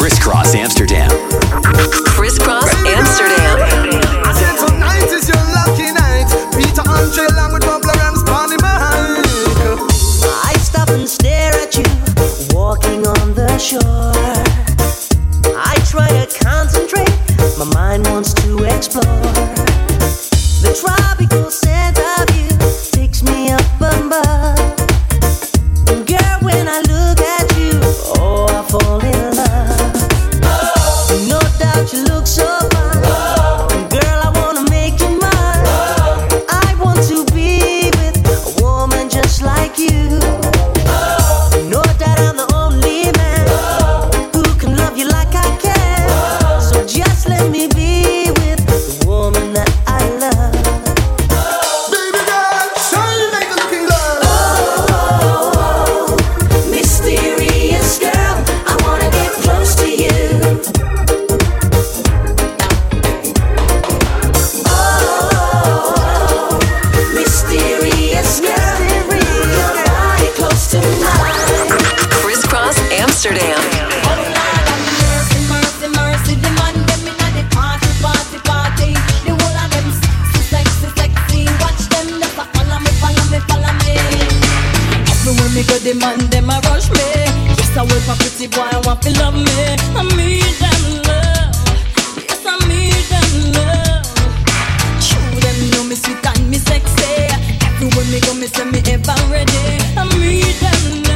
Kris Kross Amsterdam. Kris Kross Amsterdam. Tonight is your lucky night. Peter Andre along with Bob Rams, Bonnie Mike. I stop and stare at you, walking on the shore. I try to concentrate, my mind wants to explore. me go, me say me ever ready. I need them.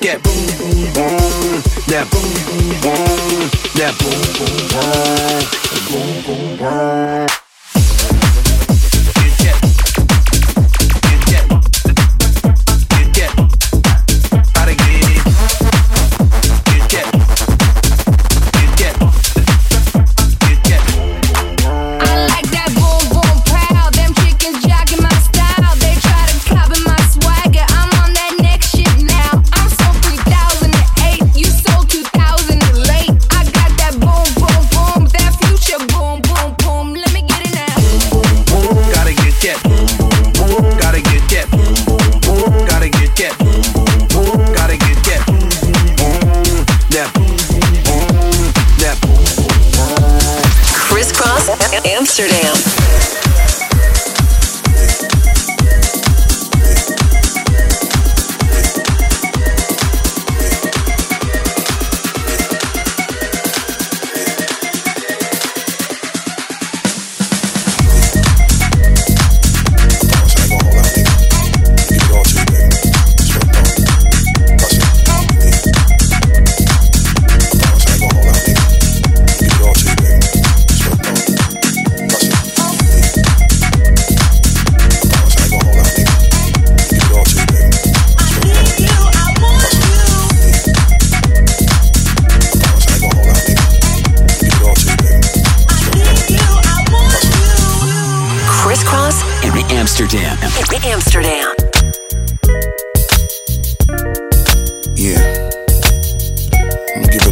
get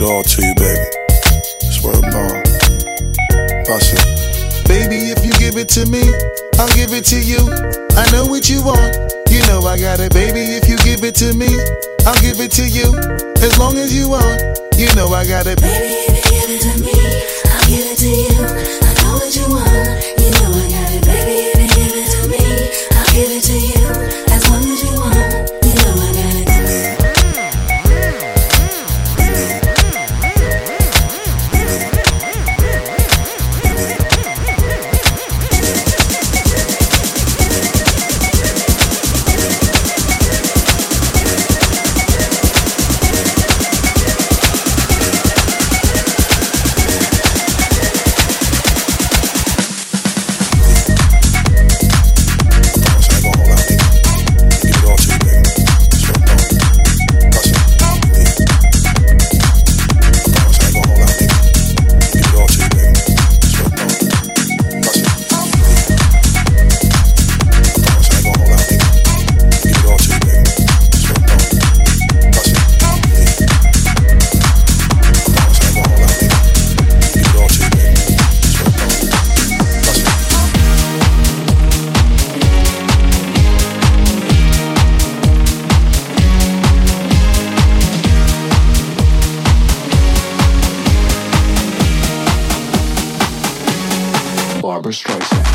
it all to you, baby. Swear to God. I said, baby, if you give it to me, I'll give it to you. I know what you want. You know I got it, baby. If you give it to me, I'll give it to you. As long as you want, you know I got it. Baby, if you give it to me, I'll give it to you. I know what you want. Barbra Streisand.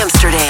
Amsterdam.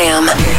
Amsterdam.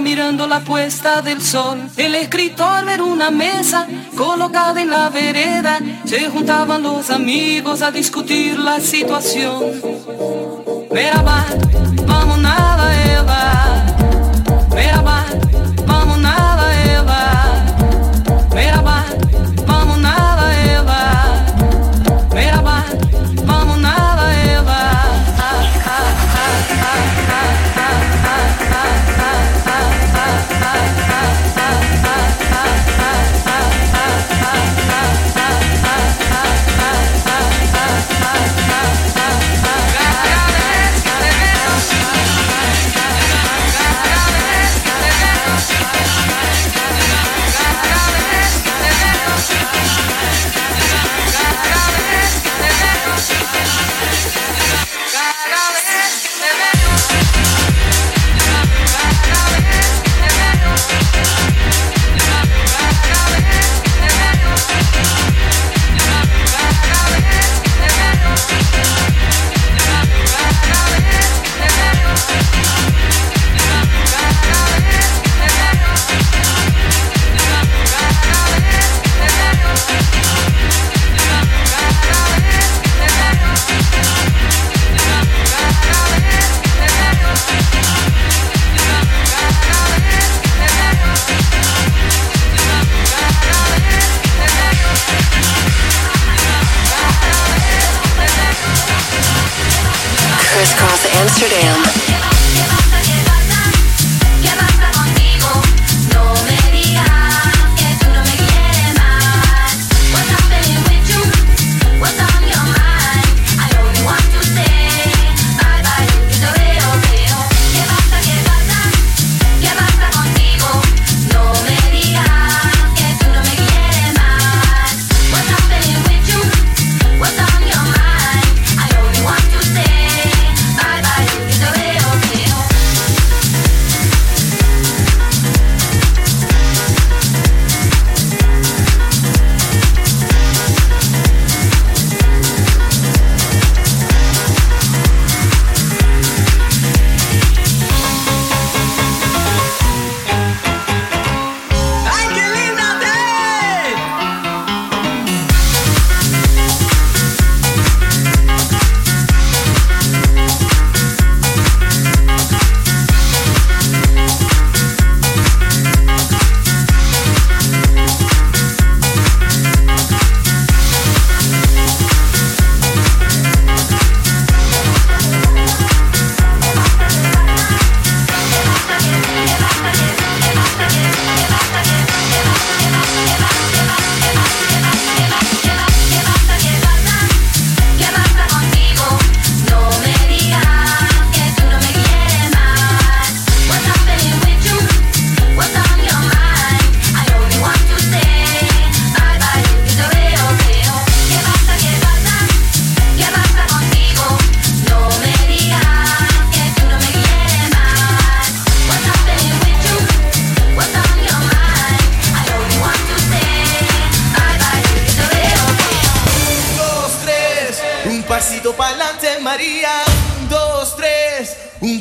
Mirando la puesta del sol. El escritor ver una mesa colocada en la vereda. Se juntaban los amigos a discutir la situación.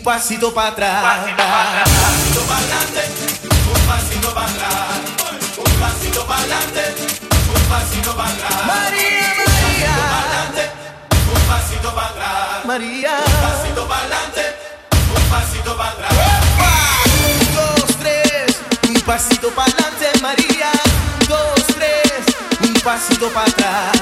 un pasito para atrás. un Pasito para adelante, un pasito para atrás. Un pasito para adelante, un pasito para atrás. María, María. Un pasito para atrás. María. Un pasito para adelante, un pasito para atrás. Un, dos, tres, un pasito para adelante, María. Dos, tres, un pasito para atrás.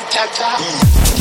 Kind of